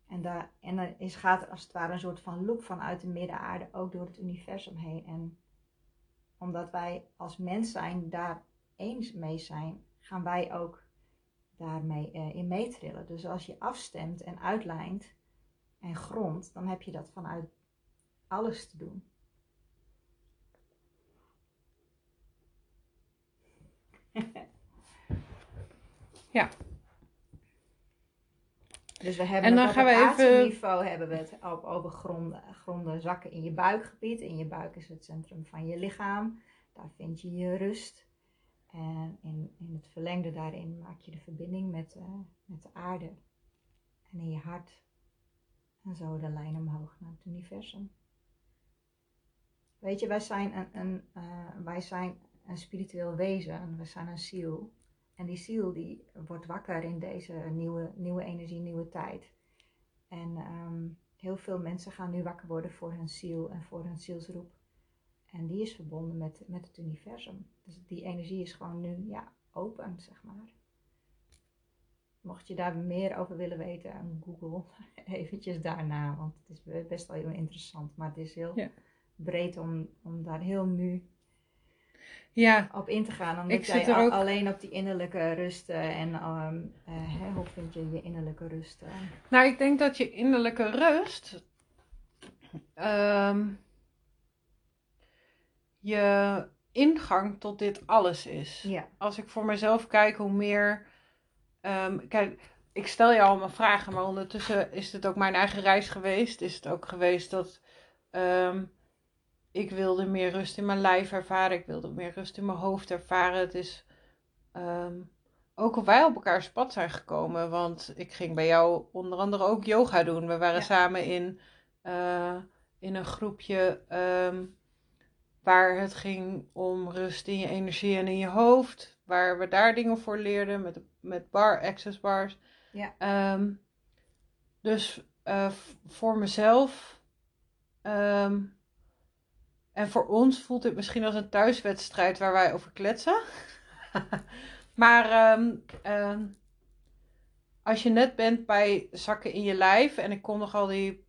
En, daar, en dan is, gaat er als het ware een soort van loop vanuit de middenaarde ook door het universum heen. En omdat wij als mens zijn daar eens mee zijn, gaan wij ook daarmee uh, in meetrillen. Dus als je afstemt en uitlijnt en grond, dan heb je dat vanuit alles te doen. ja, dus we hebben en dan gaan we even... niveau hebben we het op, over gronden, gronden zakken in je buikgebied. In je buik is het centrum van je lichaam. Daar vind je je rust. En in, in het verlengde daarin maak je de verbinding met, uh, met de aarde. En in je hart. En zo de lijn omhoog naar het universum. Weet je, wij zijn een, een, uh, wij zijn een spiritueel wezen. We zijn een ziel. En die ziel die wordt wakker in deze nieuwe, nieuwe energie, nieuwe tijd. En ehm, heel veel mensen gaan nu wakker worden voor hun ziel en voor hun zielsroep. En die is verbonden met, met het universum. Dus die energie is gewoon nu ja, open, zeg maar. Mocht je daar meer over willen weten, Google eventjes daarna. Want het is best wel heel interessant. Maar het is heel breed om, om daar heel nu ja. op in te gaan. Omdat ik jij ook... alleen op die innerlijke rust en um, uh, hoe vind je je innerlijke rust? Nou, ik denk dat je innerlijke rust um, je ingang tot dit alles is. Ja. Als ik voor mezelf kijk, hoe meer. Um, kijk, ik stel je allemaal vragen, maar ondertussen is het ook mijn eigen reis geweest. Is het ook geweest dat um, ik wilde meer rust in mijn lijf ervaren. Ik wilde meer rust in mijn hoofd ervaren. Het is um, ook of wij op elkaars pad zijn gekomen. Want ik ging bij jou onder andere ook yoga doen. We waren samen in, uh, in een groepje um, waar het ging om rust in je energie en in je hoofd. Waar we daar dingen voor leerden met, met bar, access bars. Ja. Um, dus uh, voor mezelf um, en voor ons voelt het misschien als een thuiswedstrijd waar wij over kletsen. maar um, als je net bent bij zakken in je lijf en ik kom nog al die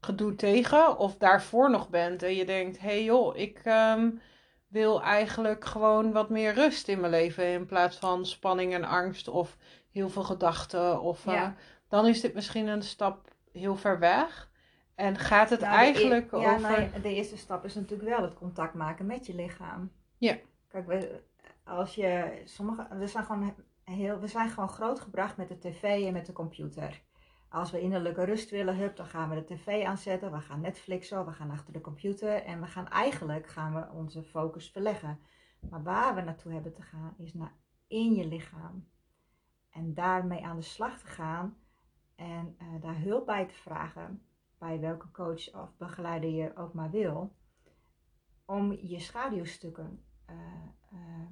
gedoe tegen, of daarvoor nog bent en je denkt: hé hey joh, ik um, wil eigenlijk gewoon wat meer rust in mijn leven in plaats van spanning en angst of heel veel gedachten. Of, uh, dan is dit misschien een stap heel ver weg. En gaat het nou, eigenlijk e ja, over... Nou, de eerste stap is natuurlijk wel het contact maken met je lichaam. Ja. Kijk, we, als je... Sommige, we, zijn gewoon heel, we zijn gewoon grootgebracht met de tv en met de computer. Als we innerlijke rust willen, hup, dan gaan we de tv aanzetten. We gaan Netflixen, we gaan achter de computer. En we gaan eigenlijk gaan we onze focus verleggen. Maar waar we naartoe hebben te gaan, is naar in je lichaam. En daarmee aan de slag te gaan. En uh, daar hulp bij te vragen bij welke coach of begeleider je ook maar wil, om je schaduwstukken uh, uh,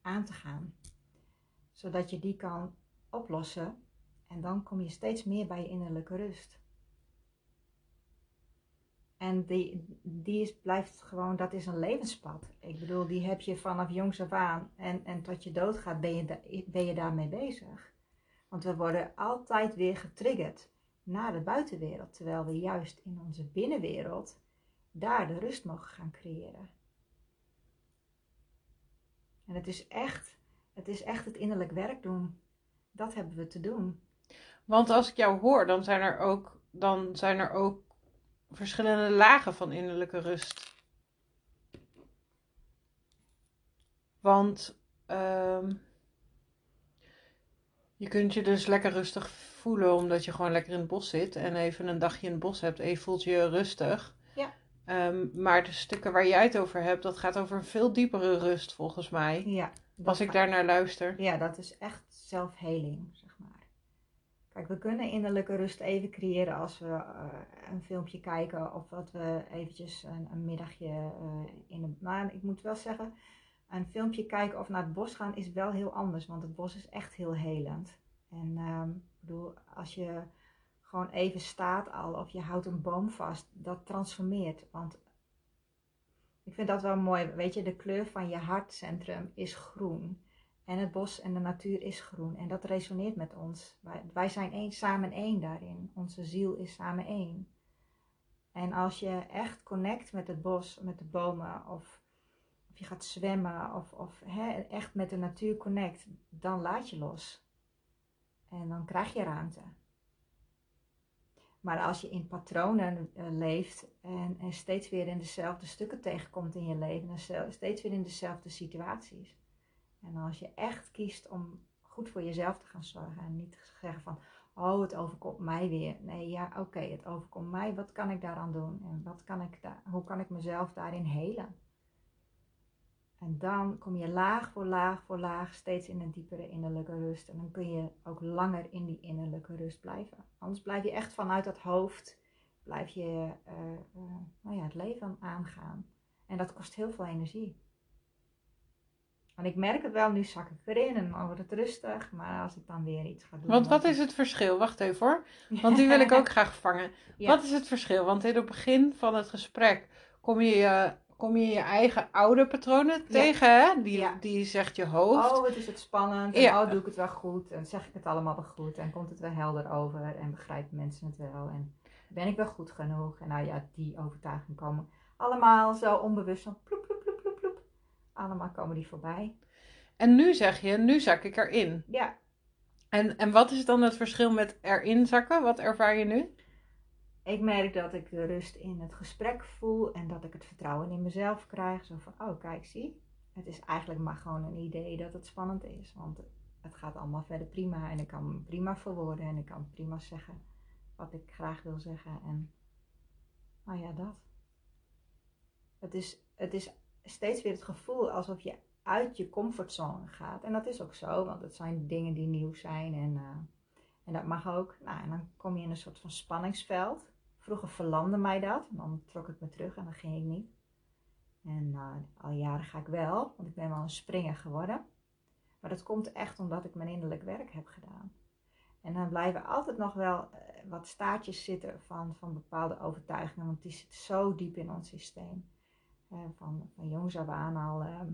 aan te gaan. Zodat je die kan oplossen en dan kom je steeds meer bij je innerlijke rust. En die, die is, blijft gewoon, dat is een levenspad. Ik bedoel, die heb je vanaf jongs af aan en, en tot je doodgaat ben je, ben je daarmee bezig. Want we worden altijd weer getriggerd naar de buitenwereld, terwijl we juist in onze binnenwereld daar de rust mogen gaan creëren. En het is echt, het is echt het innerlijk werk doen. Dat hebben we te doen. Want als ik jou hoor, dan zijn er ook, dan zijn er ook verschillende lagen van innerlijke rust. Want um, je kunt je dus lekker rustig voelen omdat je gewoon lekker in het bos zit en even een dagje in het bos hebt en je voelt je rustig. Ja. Um, maar de stukken waar jij het over hebt, dat gaat over een veel diepere rust volgens mij. Ja. Als ik daar naar luister. Ja, dat is echt zelfheling, zeg maar. Kijk, we kunnen innerlijke rust even creëren als we uh, een filmpje kijken of dat we eventjes een, een middagje uh, in een... Maar ik moet wel zeggen, een filmpje kijken of naar het bos gaan is wel heel anders, want het bos is echt heel helend. En um, ik bedoel, als je gewoon even staat al of je houdt een boom vast, dat transformeert. Want ik vind dat wel mooi. Weet je, de kleur van je hartcentrum is groen. En het bos en de natuur is groen. En dat resoneert met ons. Wij, wij zijn één, samen één daarin. Onze ziel is samen één. En als je echt connect met het bos, met de bomen, of, of je gaat zwemmen, of, of echt met de natuur connect, dan laat je los. En dan krijg je ruimte. Maar als je in patronen uh, leeft en, en, steeds weer in dezelfde stukken tegenkomt in je leven, en steeds weer in dezelfde situaties. En als je echt kiest om goed voor jezelf te gaan zorgen en niet te zeggen van, oh het overkomt mij weer. Nee, ja oké, het overkomt mij. Wat kan ik daaraan doen? En wat kan ik daar, hoe kan ik mezelf daarin helen? En dan kom je laag voor laag voor laag steeds in een diepere innerlijke rust. En dan kun je ook langer in die innerlijke rust blijven. Anders blijf je echt vanuit dat hoofd, blijf je uh, uh, nou ja, het leven aangaan. En dat kost heel veel energie. Want ik merk het wel, nu zak ik erin en dan wordt het rustig. Maar als ik dan weer iets ga doen... Want wat is het verschil? Wacht even hoor. Want die wil ik ook graag vangen. Ja. Wat is het verschil? Want in het begin van het gesprek kom je je, kom je, je eigen oude patronen tegen, hè? Die, Ja. die zegt je hoofd. Oh, wat is het spannend. En oh, doe ik het wel goed. En zeg ik het allemaal wel goed. En komt het wel helder over. En begrijpen mensen het wel. En ben ik wel goed genoeg. En nou ja, die overtuigingen komen allemaal zo onbewust van ploep, ploep, ploep, ploep, ploep. Allemaal komen die voorbij. En nu zeg je, nu zak ik erin. Ja, En, en wat is dan het verschil met erin zakken? Wat ervaar je nu? Ik merk dat ik rust in het gesprek voel. En dat ik het vertrouwen in mezelf krijg. Zo van, oh kijk, zie. Het is eigenlijk maar gewoon een idee dat het spannend is. Want het gaat allemaal verder prima. En ik kan prima verwoorden. En ik kan prima zeggen wat ik graag wil zeggen. En nou ja, dat. Het is, het is steeds weer het gevoel alsof je uit je comfortzone gaat. En dat is ook zo, want het zijn dingen die nieuw zijn. En, eh, en dat mag ook. Nou, en dan kom je in een soort van spanningsveld. Vroeger verlamde mij dat. Dan trok ik me terug en dan ging ik niet. En eh, al jaren ga ik wel, want ik ben wel een springer geworden. Maar dat komt echt omdat ik mijn innerlijk werk heb gedaan. En dan blijven altijd nog wel eh, wat staartjes zitten van, van bepaalde overtuigingen, want die zitten zo diep in ons systeem. Eh, van, van jongs af aan al. ehm,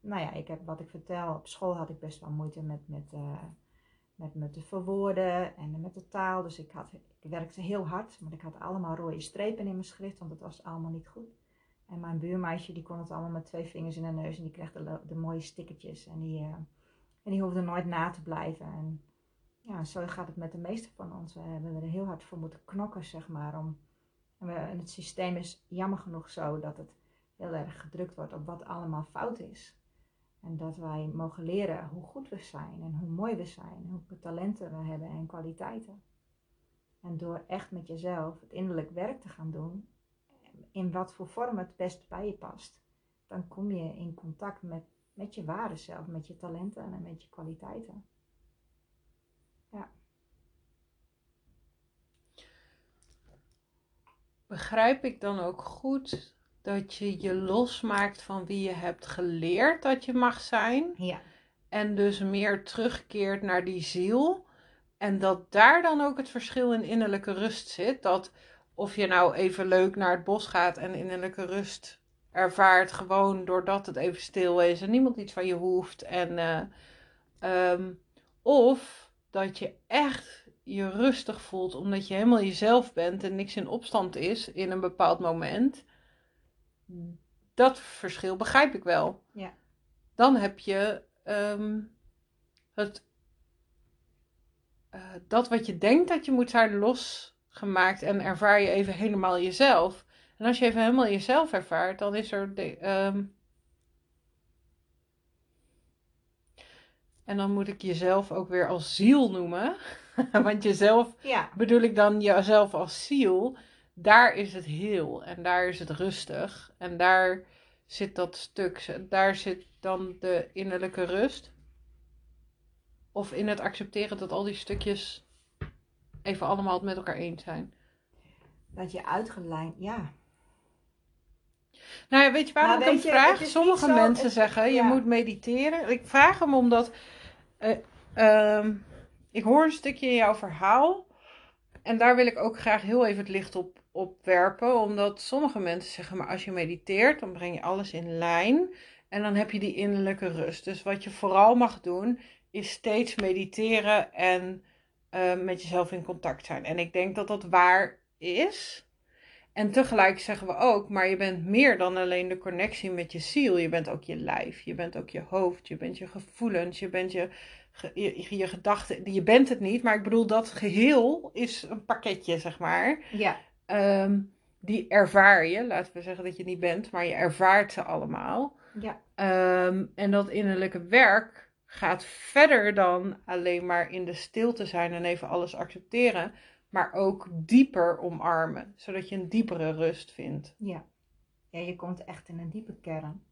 nou ja, ik heb wat ik vertel. Op school had ik best wel moeite met, met, met me te verwoorden en met de taal. Dus ik, had, ik werkte heel hard, maar ik had allemaal rode strepen in mijn schrift, want het was allemaal niet goed. En mijn buurmeisje die kon het allemaal met twee vingers in de neus en die kreeg de, de mooie stickertjes. En die, eh, en die hoefde nooit na te blijven. En ja, zo gaat het met de meeste van ons. We hebben er heel hard voor moeten knokken, zeg maar. Om, en, we, en het systeem is jammer genoeg zo dat het heel erg gedrukt wordt op wat allemaal fout is. En dat wij mogen leren hoe goed we zijn en hoe mooi we zijn, hoeveel talenten we hebben en kwaliteiten. En door echt met jezelf het innerlijk werk te gaan doen, in wat voor vorm het best bij je past, dan kom je in contact met, met je ware zelf, met je talenten en met je kwaliteiten. Begrijp ik dan ook goed dat je je losmaakt van wie je hebt geleerd dat je mag zijn? Ja, En dus meer terugkeert naar die ziel. En dat daar dan ook het verschil in innerlijke rust zit. Dat of je nou even leuk naar het bos gaat en innerlijke rust ervaart, gewoon doordat het even stil is en niemand iets van je hoeft. En, eh, ehm, of dat je echt je rustig voelt omdat je helemaal jezelf bent en niks in opstand is in een bepaald moment. Dat verschil begrijp ik wel. Ja. Dan heb je ehm, het, eh, dat wat je denkt dat je moet zijn losgemaakt en ervaar je even helemaal jezelf. En als je even helemaal jezelf ervaart, dan is er. De, ehm, en dan moet ik jezelf ook weer als ziel noemen. Want jezelf ja, bedoel ik dan jezelf als ziel. Daar is het heel en daar is het rustig. En daar zit dat stuk, daar zit dan de innerlijke rust. Of in het accepteren dat al die stukjes even allemaal het met elkaar eens zijn. dat je uitgelijnd, ja. Nou ja, weet je waarom Nou, ik hem je, vraag? Sommige zo- mensen het- zeggen, je moet mediteren. Ik vraag hem omdat... eh, ehm, ik hoor een stukje in jouw verhaal. En daar wil ik ook graag heel even het licht op, op werpen. Omdat sommige mensen zeggen, maar als je mediteert, dan breng je alles in lijn. En dan heb je die innerlijke rust. Dus wat je vooral mag doen, is steeds mediteren en eh, met jezelf in contact zijn. En ik denk dat dat waar is. En tegelijk zeggen we ook, maar je bent meer dan alleen de connectie met je ziel. Je bent ook je lijf, je bent ook je hoofd, je bent je gevoelens, je bent je, je gedachten. Je bent het niet, maar ik bedoel dat geheel is een pakketje, zeg maar. Ja, Ehm, die ervaar je, laten we zeggen dat je niet bent, maar je ervaart ze allemaal. ja, Ehm, en dat innerlijke werk gaat verder dan alleen maar in de stilte zijn en even alles accepteren, maar ook dieper omarmen, zodat je een diepere rust vindt. ja. Ja, je komt echt in een diepe kern.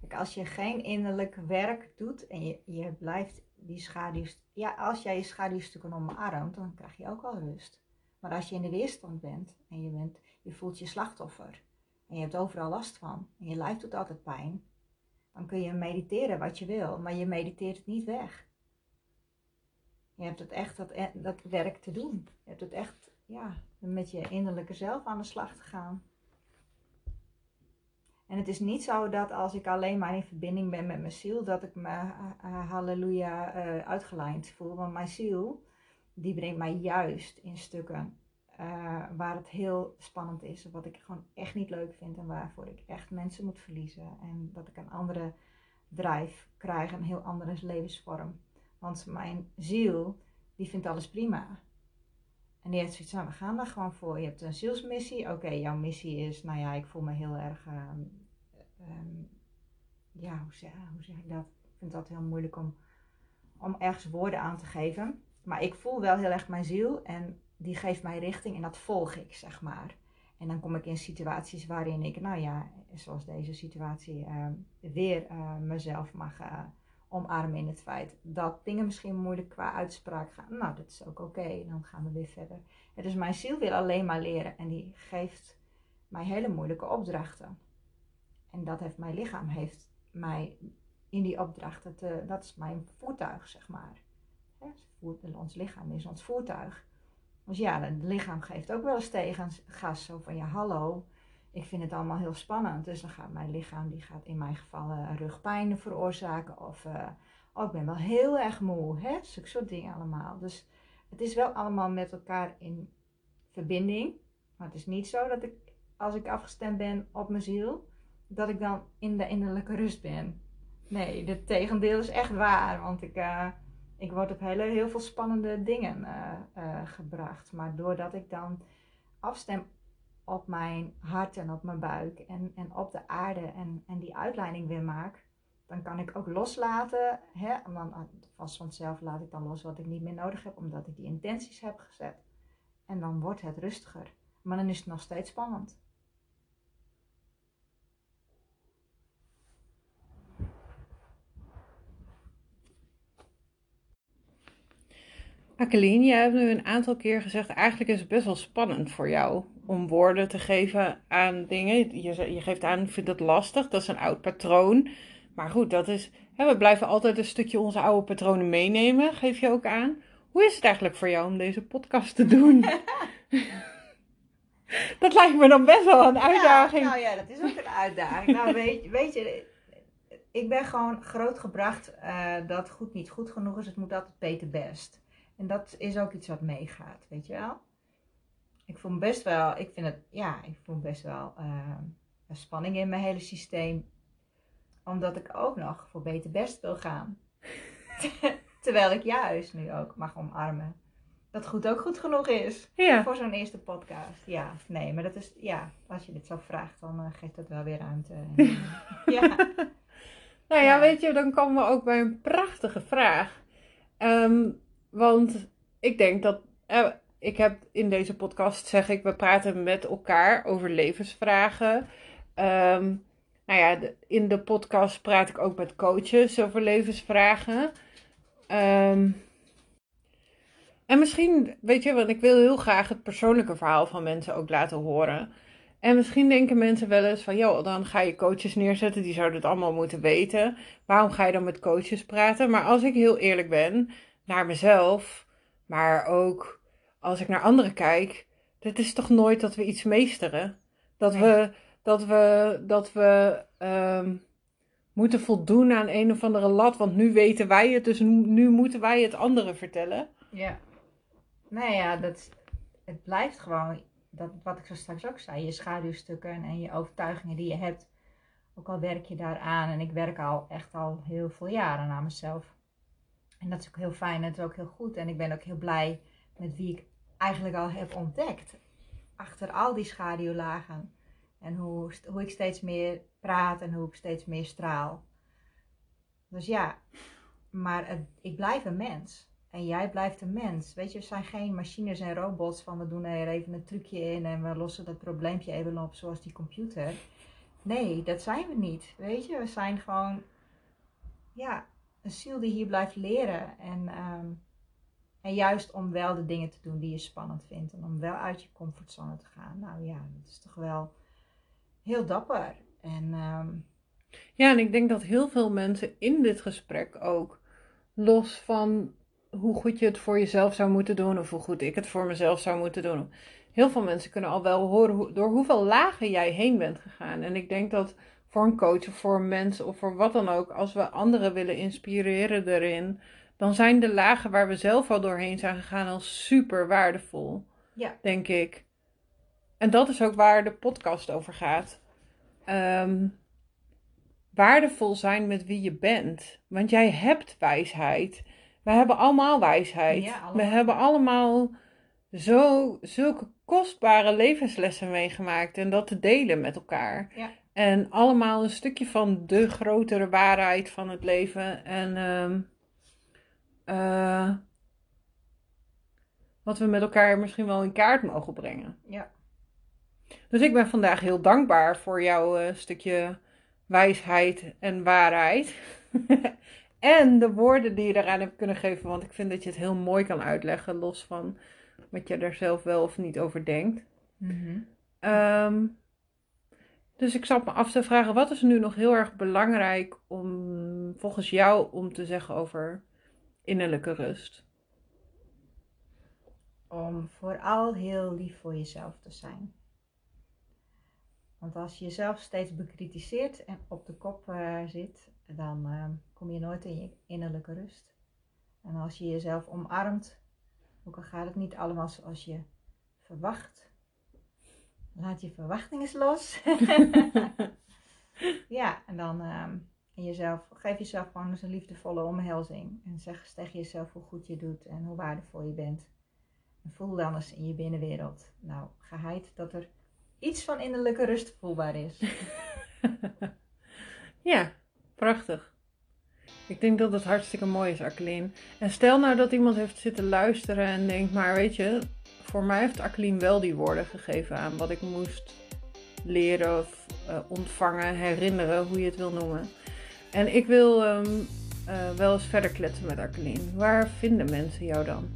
Kijk, als je geen innerlijk werk doet en je, je blijft die schaduws... Ja, als jij je schaduwstukken omarmt, dan krijg je ook wel rust. Maar als je in de weerstand bent en je, bent, je voelt je slachtoffer en je hebt overal last van en je lijf doet altijd pijn, dan kun je mediteren wat je wil, maar je mediteert het niet weg. Je hebt het echt dat, eh, dat werk te doen. Je hebt het echt ja, met je innerlijke zelf aan de slag te gaan. En het is niet zo dat als ik alleen maar in verbinding ben met mijn ziel, dat ik me uh, halleluja uh, uitgelijnd voel. Want mijn ziel, die brengt mij juist in stukken uh, waar het heel spannend is. Wat ik gewoon echt niet leuk vind en waarvoor ik echt mensen moet verliezen. En dat ik een andere drive krijg, een heel andere levensvorm. Want mijn ziel, die vindt alles prima. En die heeft zoiets van, we gaan daar gewoon voor. Je hebt een zielsmissie. Oké, jouw missie is, nou ja, ik voel me heel erg, um, um, ja, hoe zeg, hoe zeg, ik dat? Ik vind dat heel moeilijk om, om ergens woorden aan te geven. Maar ik voel wel heel erg mijn ziel en die geeft mij richting en dat volg ik, zeg maar. En dan kom ik in situaties waarin ik, nou ja, zoals deze situatie, uh, weer uh, mezelf mag uh, omarmen in het feit dat dingen misschien moeilijk qua uitspraak gaan. Nou, dat is ook oké, dan gaan we weer verder. Het is mijn ziel wil alleen maar leren en die geeft mij hele moeilijke opdrachten. En dat heeft mijn lichaam, heeft mij in die opdrachten, te, dat is mijn voertuig, zeg maar. ons lichaam is ons voertuig. Dus ja, het lichaam geeft ook wel eens tegen gas. Zo van ja, hallo, ik vind het allemaal heel spannend. Dus dan gaat mijn lichaam, die gaat in mijn geval uh, rugpijn veroorzaken. Of uh, oh, ik ben wel heel erg moe. Hè? Zulke soort dingen allemaal. Dus het is wel allemaal met elkaar in verbinding. Maar het is niet zo dat ik, als ik afgestemd ben op mijn ziel, dat ik dan in de innerlijke rust ben. Nee, het tegendeel is echt waar. Want ik, uh, ik word op hele, heel veel spannende dingen uh, uh, gebracht. Maar doordat ik dan afstem op mijn hart en op mijn buik en, en op de aarde en, en die uitleiding weer maak, dan kan ik ook loslaten. Hè? Dan, vast vanzelf laat ik dan los wat ik niet meer nodig heb, omdat ik die intenties heb gezet. En dan wordt het rustiger. Maar dan is het nog steeds spannend. Akeline, jij hebt nu een aantal keer gezegd, eigenlijk is het best wel spannend voor jou om woorden te geven aan dingen. Je, je geeft aan, ik vind dat lastig, dat is een oud patroon. Maar goed, dat is, hè, we blijven altijd een stukje onze oude patronen meenemen, geef je ook aan. Hoe is het eigenlijk voor jou om deze podcast te doen? dat lijkt me dan best wel een uitdaging. Ja, nou ja, dat is ook een uitdaging. nou, weet, weet je, ik ben gewoon grootgebracht uh, dat goed niet goed genoeg is. Het moet altijd beter best. En dat is ook iets wat meegaat, weet je wel. Ik voel best wel, ik vind het, ja, ik voel best wel uh, een spanning in mijn hele systeem. Omdat ik ook nog voor beter best wil gaan. Terwijl ik juist nu ook mag omarmen. Dat goed ook goed genoeg is. Ja. Voor zo'n eerste podcast. Ja, nee, maar dat is, ja, als je dit zo vraagt, dan uh, geeft dat wel weer ruimte. En, ja. Nou ja, weet je, dan komen we ook bij een prachtige vraag. Um, want ik denk dat. Eh, ik heb in deze podcast, zeg ik, we praten met elkaar over levensvragen. Um, nou ja, in de podcast praat ik ook met coaches over levensvragen. Um, en misschien, weet je, want ik wil heel graag het persoonlijke verhaal van mensen ook laten horen. En misschien denken mensen wel eens van, joh, dan ga je coaches neerzetten, die zouden het allemaal moeten weten. Waarom ga je dan met coaches praten? Maar als ik heel eerlijk ben, naar mezelf, maar ook als ik naar anderen kijk, het is toch nooit dat we iets meesteren. Dat we, dat we, dat we um, moeten voldoen aan een of andere lat, want nu weten wij het, dus nu, moeten wij het anderen vertellen. Ja. Nou ja, dat, het blijft gewoon, dat, wat ik zo straks ook zei, je schaduwstukken en je overtuigingen die je hebt. Ook al werk je daaraan en ik werk al echt al heel veel jaren aan mezelf. En dat is ook heel fijn en het is ook heel goed. En ik ben ook heel blij met wie ik eigenlijk al heb ontdekt. Achter al die schaduwlagen. En hoe, hoe ik steeds meer praat en hoe ik steeds meer straal. Dus ja, maar ik blijf een mens. En jij blijft een mens. Weet je, we zijn geen machines en robots van we doen er even een trucje in en we lossen dat probleempje even op zoals die computer. Nee, dat zijn we niet. Weet je, we zijn gewoon, ja, een ziel die hier blijft leren. En, ehm, en juist om wel de dingen te doen die je spannend vindt. En om wel uit je comfortzone te gaan. Nou ja, dat is toch wel heel dapper. En, um, Ja, en ik denk dat heel veel mensen in dit gesprek ook, los van hoe goed je het voor jezelf zou moeten doen, of hoe goed ik het voor mezelf zou moeten doen. Heel veel mensen kunnen al wel horen door hoeveel lagen jij heen bent gegaan. En ik denk dat voor een coach of voor een mens of voor wat dan ook, als we anderen willen inspireren erin, dan zijn de lagen waar we zelf al doorheen zijn gegaan al super waardevol. Ja. Denk ik. En dat is ook waar de podcast over gaat. Ehm, waardevol zijn met wie je bent. Want jij hebt wijsheid. We hebben allemaal wijsheid. Ja, allemaal. We hebben allemaal zo, zulke kostbare levenslessen meegemaakt. En dat te delen met elkaar. Ja. En allemaal een stukje van de grotere waarheid van het leven. En ehm, eh, wat we met elkaar misschien wel in kaart mogen brengen. Ja. Dus ik ben vandaag heel dankbaar voor jouw eh, stukje wijsheid en waarheid. en de woorden die je daaraan hebt kunnen geven. Want ik vind dat je het heel mooi kan uitleggen. Los van wat je er zelf wel of niet over denkt. Mhm. Ehm, dus ik zat me af te vragen, wat is nu nog heel erg belangrijk om volgens jou om te zeggen over innerlijke rust? Om vooral heel lief voor jezelf te zijn. Want als je jezelf steeds bekritiseert en op de kop eh, zit, dan eh, kom je nooit in je innerlijke rust. En als je jezelf omarmt, ook al gaat het niet allemaal zoals je verwacht, laat je verwachtingen los. ja, en dan ehm, en jezelf, geef jezelf gewoon eens een liefdevolle omhelzing. En zeg tegen jezelf hoe goed je doet en hoe waardevol je bent. En voel dan eens in je binnenwereld, nou, geheid dat er iets van innerlijke rust voelbaar is. Ja, prachtig. Ik denk dat het hartstikke mooi is, Akkeline. En stel nou dat iemand heeft zitten luisteren en denkt, maar weet je, voor mij heeft Akkeline wel die woorden gegeven aan wat ik moest leren of eh, ontvangen, herinneren, hoe je het wil noemen. En ik wil ehm, eh, wel eens verder kletsen met Akkeline. Waar vinden mensen jou dan?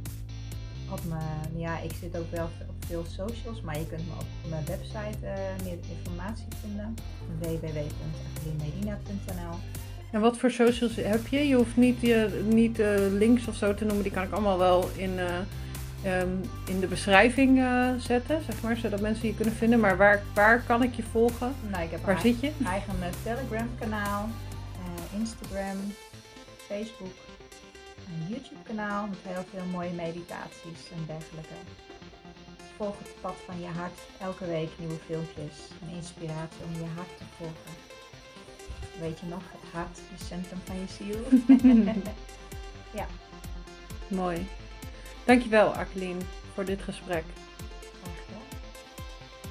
Op mijn, ja, ik zit ook wel op veel socials, maar je kunt me op mijn website eh, meer informatie vinden. www.academedina.nl En wat voor socials heb je? Je hoeft niet, je, niet links of zo te noemen. Die kan ik allemaal wel in, eh, ehm, in de beschrijving eh, zetten, zeg maar, zodat mensen je kunnen vinden. Maar waar, waar kan ik je volgen? Nou, ik heb Waar zit je? eigen eh, Telegram kanaal, eh, Instagram, Facebook, een YouTube kanaal met heel veel mooie meditaties en dergelijke. Volg het pad van je hart, elke week nieuwe filmpjes en inspiratie om je hart te volgen. Weet je nog, het hart, het centrum van je ziel. Mooi. Dankjewel, Akkeline, voor dit gesprek. Gedaan.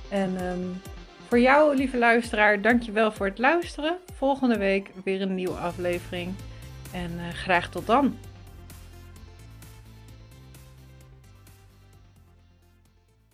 En ehm, voor jou, lieve luisteraar, dankjewel voor het luisteren. Volgende week weer een nieuwe aflevering. En eh, graag tot dan.